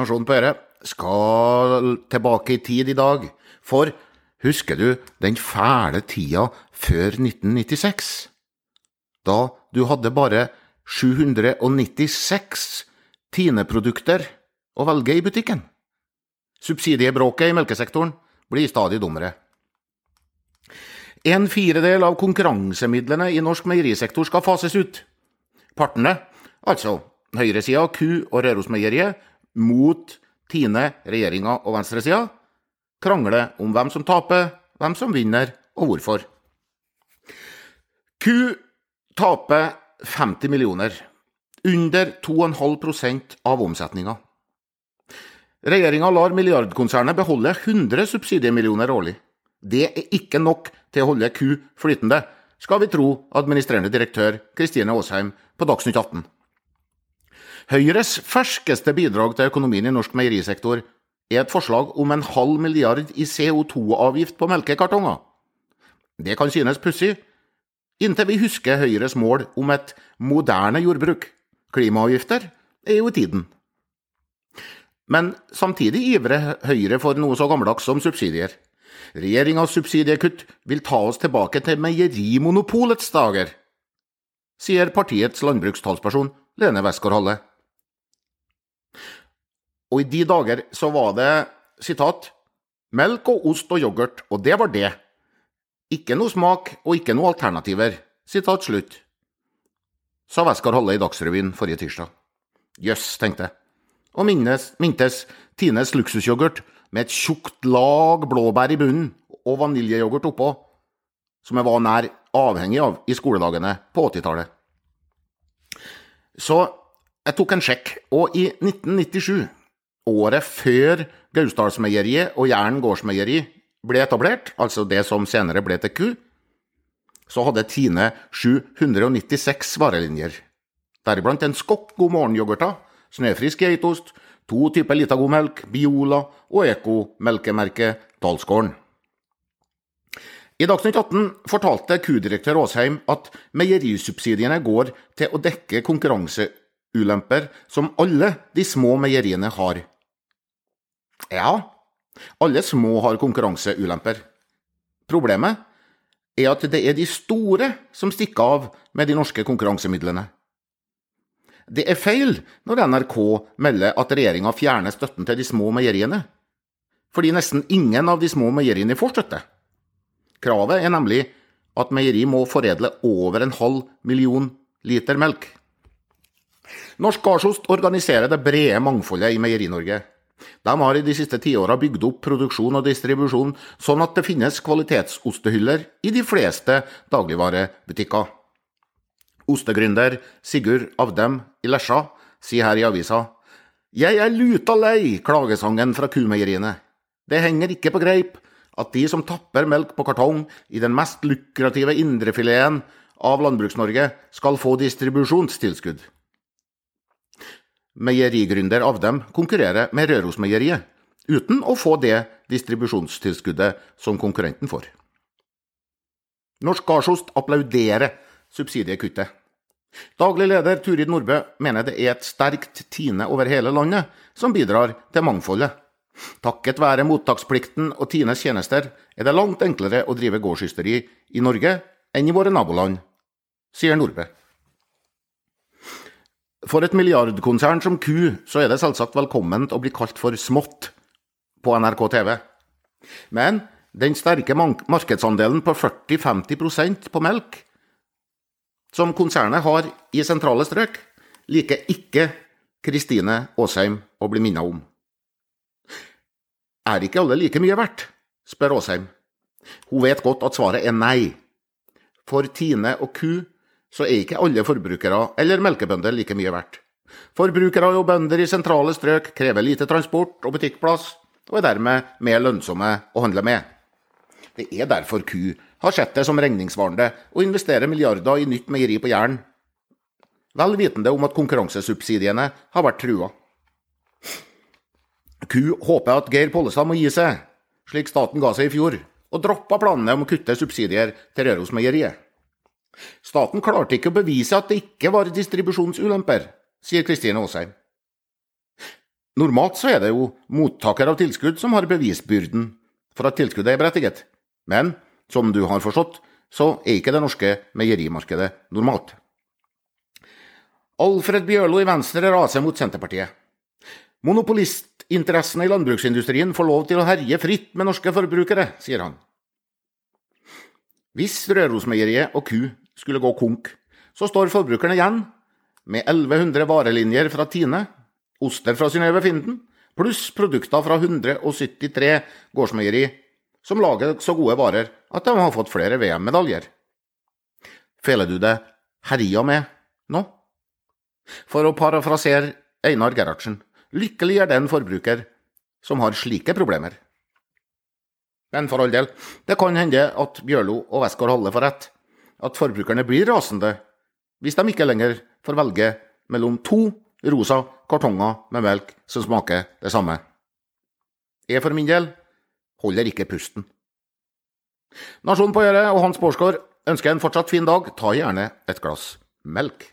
Nasjonen på Øre skal tilbake i tid i dag. For husker du den fæle tida før 1996? Da du hadde bare 796 Tine-produkter å velge i butikken. Subsidiebråket i melkesektoren blir stadig dummere. En firedel av konkurransemidlene i norsk meierisektor skal fases ut. Partene, altså høyresida, Ku og Rørosmeieriet, mot Tine, regjeringa og venstresida, krangler om hvem som taper, hvem som vinner, og hvorfor. Ku taper 50 millioner, under 2,5% av omsetninga. Regjeringa lar milliardkonsernet beholde 100 subsidiemillioner årlig. Det er ikke nok til å holde ku flytende, skal vi tro administrerende direktør Kristine Aasheim på Dagsnytt 18. Høyres ferskeste bidrag til økonomien i norsk meierisektor er et forslag om en halv milliard i CO2-avgift på melkekartonger. Det kan synes pussig, inntil vi husker Høyres mål om et moderne jordbruk. Klimaavgifter er jo i tiden. Men samtidig ivrer Høyre for noe så gammeldags som subsidier. Regjeringas subsidiekutt vil ta oss tilbake til meierimonopolets dager, sier partiets landbrukstalsperson Lene Westgård-Halle. Og i de dager så var det sitat melk og ost og yoghurt, og det var det. Ikke noe smak og ikke noe alternativer. Sitat slutt. Sa Westgård-Halle i Dagsrevyen forrige tirsdag. Jøss, tenkte jeg. Og minnes, mintes Tines luksusyoghurt med et tjukt lag blåbær i bunnen og vaniljeyoghurt oppå, som jeg var nær avhengig av i skoledagene på 80-tallet. Så jeg tok en sjekk, og i 1997, året før Gausdalsmeieriet og Jæren gårdsmeieri ble etablert, altså det som senere ble til Ku, så hadde Tine 796 varelinjer, deriblant en skokk God morgen-yoghurter, snøfrisk geitost, to typer Litago-melk, Biola og Eko-melkemerket Dalsgården. I Dagsnytt 18 fortalte Q-direktør Aasheim at meierisubsidiene går til å dekke konkurranseulemper som alle de små meieriene har. Ja, alle små har konkurranseulemper. Problemet er at det er de store som stikker av med de norske konkurransemidlene. Det er feil når NRK melder at regjeringa fjerner støtten til de små meieriene, fordi nesten ingen av de små meieriene får støtte. Kravet er nemlig at meieri må foredle over en halv million liter melk. Norsk Gardsost organiserer det brede mangfoldet i Meieri-Norge. De har i de siste tiåra bygd opp produksjon og distribusjon sånn at det finnes kvalitetsostehyller i de fleste dagligvarebutikker. Ostegründer Sigurd Avdem i Lesja sier her i avisa Jeg er luta lei klagesangen fra kumeieriene. Det henger ikke på greip at de som tapper melk på kartong i den mest lukrative indrefileten av Landbruks-Norge, skal få distribusjonstilskudd. Meierigründer Avdem konkurrerer med Rørosmeieriet, uten å få det distribusjonstilskuddet som konkurrenten får. Norsk Gardsost applauderer subsidiekuttet. Daglig leder Turid Nordbø mener det er et sterkt Tine over hele landet som bidrar til mangfoldet. Takket være mottaksplikten og Tines tjenester er det langt enklere å drive gårdshysteri i Norge enn i våre naboland, sier Nordbø. For et milliardkonsern som Ku, så er det selvsagt velkomment å bli kalt for smått på NRK TV. Men den sterke markedsandelen på 40-50% på melk som konsernet har i sentrale strøk, liker ikke Kristine Aasheim å bli minnet om. Er ikke alle like mye verdt? spør Aasheim. Hun vet godt at svaret er nei. For Tine og Ku så er ikke alle forbrukere eller melkebønder like mye verdt. Forbrukere og bønder i sentrale strøk krever lite transport og butikkplass, og er dermed mer lønnsomme å handle med. Det er derfor Ku har sett det som regningssvarende å investere milliarder i nytt meieri på Jæren, vel vitende om at konkurransesubsidiene har vært trua. Ku håper at Geir Pollestad må gi seg, slik staten ga seg i fjor, og droppa planene om å kutte subsidier til Rørosmeieriet. Staten klarte ikke å bevise at det ikke var distribusjonsulemper, sier Kristine Aasheim. Normalt så er det jo mottaker av tilskudd som har bevisbyrden for at tilskuddet er berettiget, men som du har forstått, så er ikke det norske meierimarkedet normalt. Alfred Bjørlo i Venstre raser mot Senterpartiet. Monopolistinteressene i landbruksindustrien får lov til å herje fritt med norske forbrukere, sier han. Hvis Rørosmeieriet og Ku skulle gå konk, så står forbrukerne igjen med 1100 varelinjer fra Tine, oster fra Synnøve Finden, pluss produkter fra 173 gårdsmeieri som lager så gode varer at de har fått flere VM-medaljer. Føler du det herja med nå? For å parafrasere Einar Gerhardsen, lykkelig er den forbruker som har slike problemer. Men for all del, det kan hende at Bjørlo og Westgård-Halle får rett, at forbrukerne blir rasende hvis de ikke lenger får velge mellom to rosa kartonger med melk som smaker det samme. Jeg for min del holder ikke pusten. Nasjonen på Øre og Hans Bårdsgaard ønsker en fortsatt fin dag. Ta gjerne et glass melk.